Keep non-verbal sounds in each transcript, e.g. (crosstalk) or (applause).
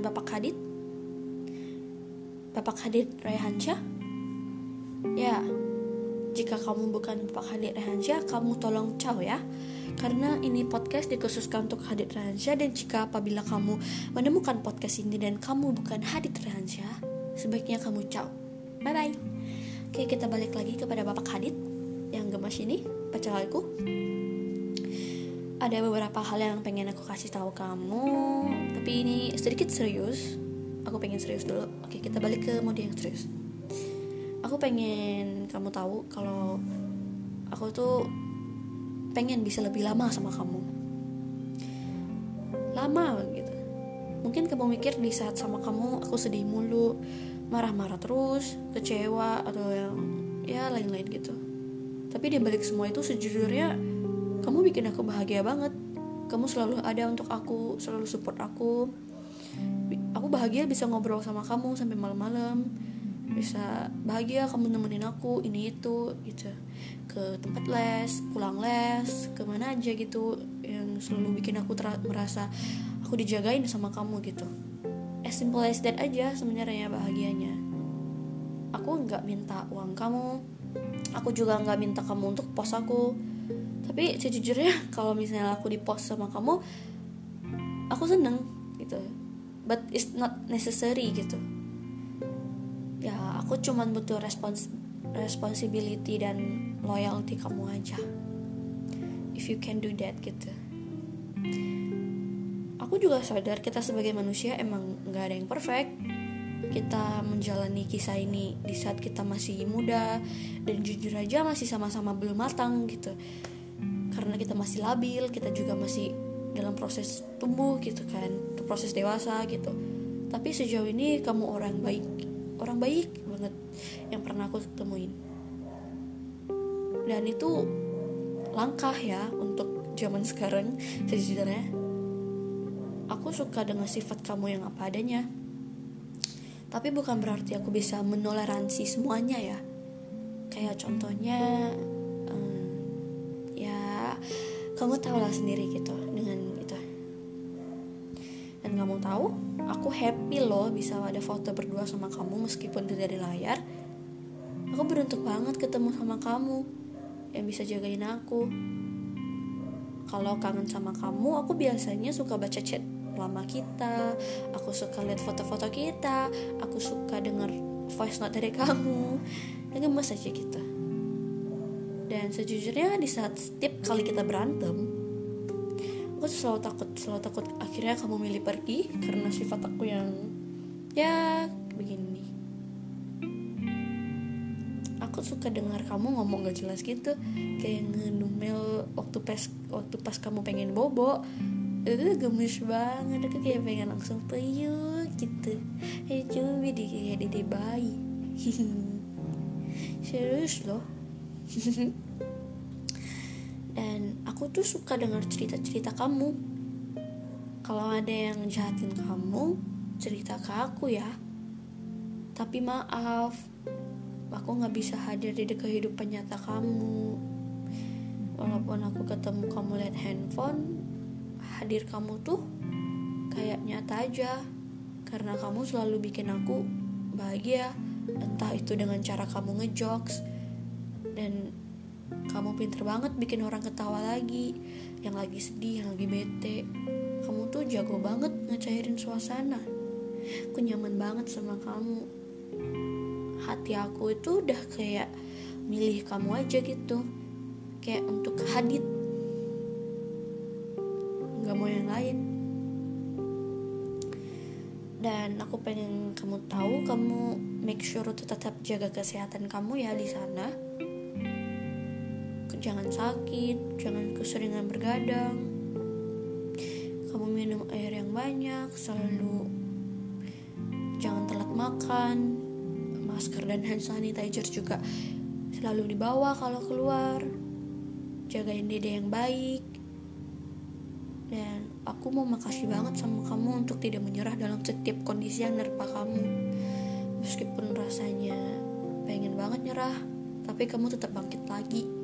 Bapak Hadid? Bapak Hadid Rehansyah? Ya, jika kamu bukan Bapak Hadid Rehansyah, kamu tolong caw ya. Karena ini podcast dikhususkan untuk Hadid Rehansyah dan jika apabila kamu menemukan podcast ini dan kamu bukan Hadid Rehansyah, sebaiknya kamu caw. Bye bye. Oke, kita balik lagi kepada Bapak Hadid yang gemas ini, baca lagu. Ada beberapa hal yang pengen aku kasih tahu kamu, tapi ini sedikit serius. Aku pengen serius dulu. Oke kita balik ke mode yang serius. Aku pengen kamu tahu kalau aku tuh pengen bisa lebih lama sama kamu. Lama gitu. Mungkin kamu mikir di saat sama kamu aku sedih mulu marah-marah terus kecewa atau yang ya lain-lain gitu. Tapi di balik semua itu sejujurnya kamu bikin aku bahagia banget. Kamu selalu ada untuk aku selalu support aku. Aku bahagia bisa ngobrol sama kamu sampai malam-malam. Bisa bahagia kamu nemenin aku ini itu gitu. Ke tempat les pulang les ke mana aja gitu yang selalu bikin aku merasa aku dijagain sama kamu gitu. As simple as that aja sebenarnya bahagianya. Aku nggak minta uang kamu. Aku juga nggak minta kamu untuk post aku tapi sejujurnya kalau misalnya aku di post sama kamu aku seneng gitu. But it's not necessary gitu. Ya aku cuman butuh respons responsibility dan loyalty kamu aja. If you can do that gitu. Aku juga sadar kita sebagai manusia emang nggak ada yang perfect. Kita menjalani kisah ini di saat kita masih muda dan jujur aja masih sama-sama belum matang gitu karena kita masih labil kita juga masih dalam proses tumbuh gitu kan proses dewasa gitu. Tapi sejauh ini kamu orang baik orang baik banget yang pernah aku temuin. Dan itu langkah ya untuk zaman sekarang sejujurnya. Aku suka dengan sifat kamu yang apa adanya. Tapi bukan berarti aku bisa menoleransi semuanya ya. Kayak contohnya kamu tahu lah sendiri gitu dan kamu tahu aku happy loh bisa ada foto berdua sama kamu meskipun itu dari layar. Aku beruntung banget ketemu sama kamu yang bisa jagain aku. Kalau kangen sama kamu aku biasanya suka baca chat lama kita aku suka lihat foto-foto kita aku suka denger voice note dari kamu. Dan gemes aja kita dan sejujurnya di saat setiap kali kita berantem aku selalu takut selalu takut akhirnya kamu milih pergi karena sifat aku yang ya begini. Aku suka dengar kamu ngomong gak jelas gitu kayak ngedumel waktu pas waktu pas kamu pengen bobo itu gemes banget aku kayak pengen langsung peyuk gitu. Hey cumi di kayak dede bayi. (laughs) Serius loh (laughs) dan aku tuh suka dengar cerita-cerita kamu. Kalau ada yang jahatin kamu cerita ke aku ya. Tapi maaf aku nggak bisa hadir di kehidupan nyata kamu. Walaupun aku ketemu kamu lihat handphone hadir kamu tuh kayak nyata aja. Karena kamu selalu bikin aku bahagia entah itu dengan cara kamu ngejokes. Dan kamu pinter banget bikin orang ketawa lagi. Yang lagi sedih yang lagi bete. Kamu tuh jago banget ngecairin suasana. Aku nyaman banget sama kamu. Hati aku itu udah kayak milih kamu aja gitu. Kayak untuk hadit. Nggak mau yang lain. Dan aku pengen kamu tahu kamu make sure tetap jaga kesehatan kamu ya di sana jangan sakit, jangan keseringan bergadang. Kamu minum air yang banyak, selalu jangan telat makan. Masker dan hand sanitizer juga selalu dibawa kalau keluar. Jagain dede yang baik. Dan aku mau makasih banget sama kamu untuk tidak menyerah dalam setiap kondisi yang nerpa kamu. Meskipun rasanya pengen banget nyerah, tapi kamu tetap bangkit lagi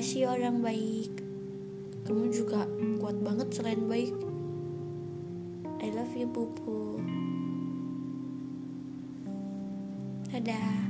Makasih orang baik. Kamu juga kuat banget selain baik. I love you pupu dadah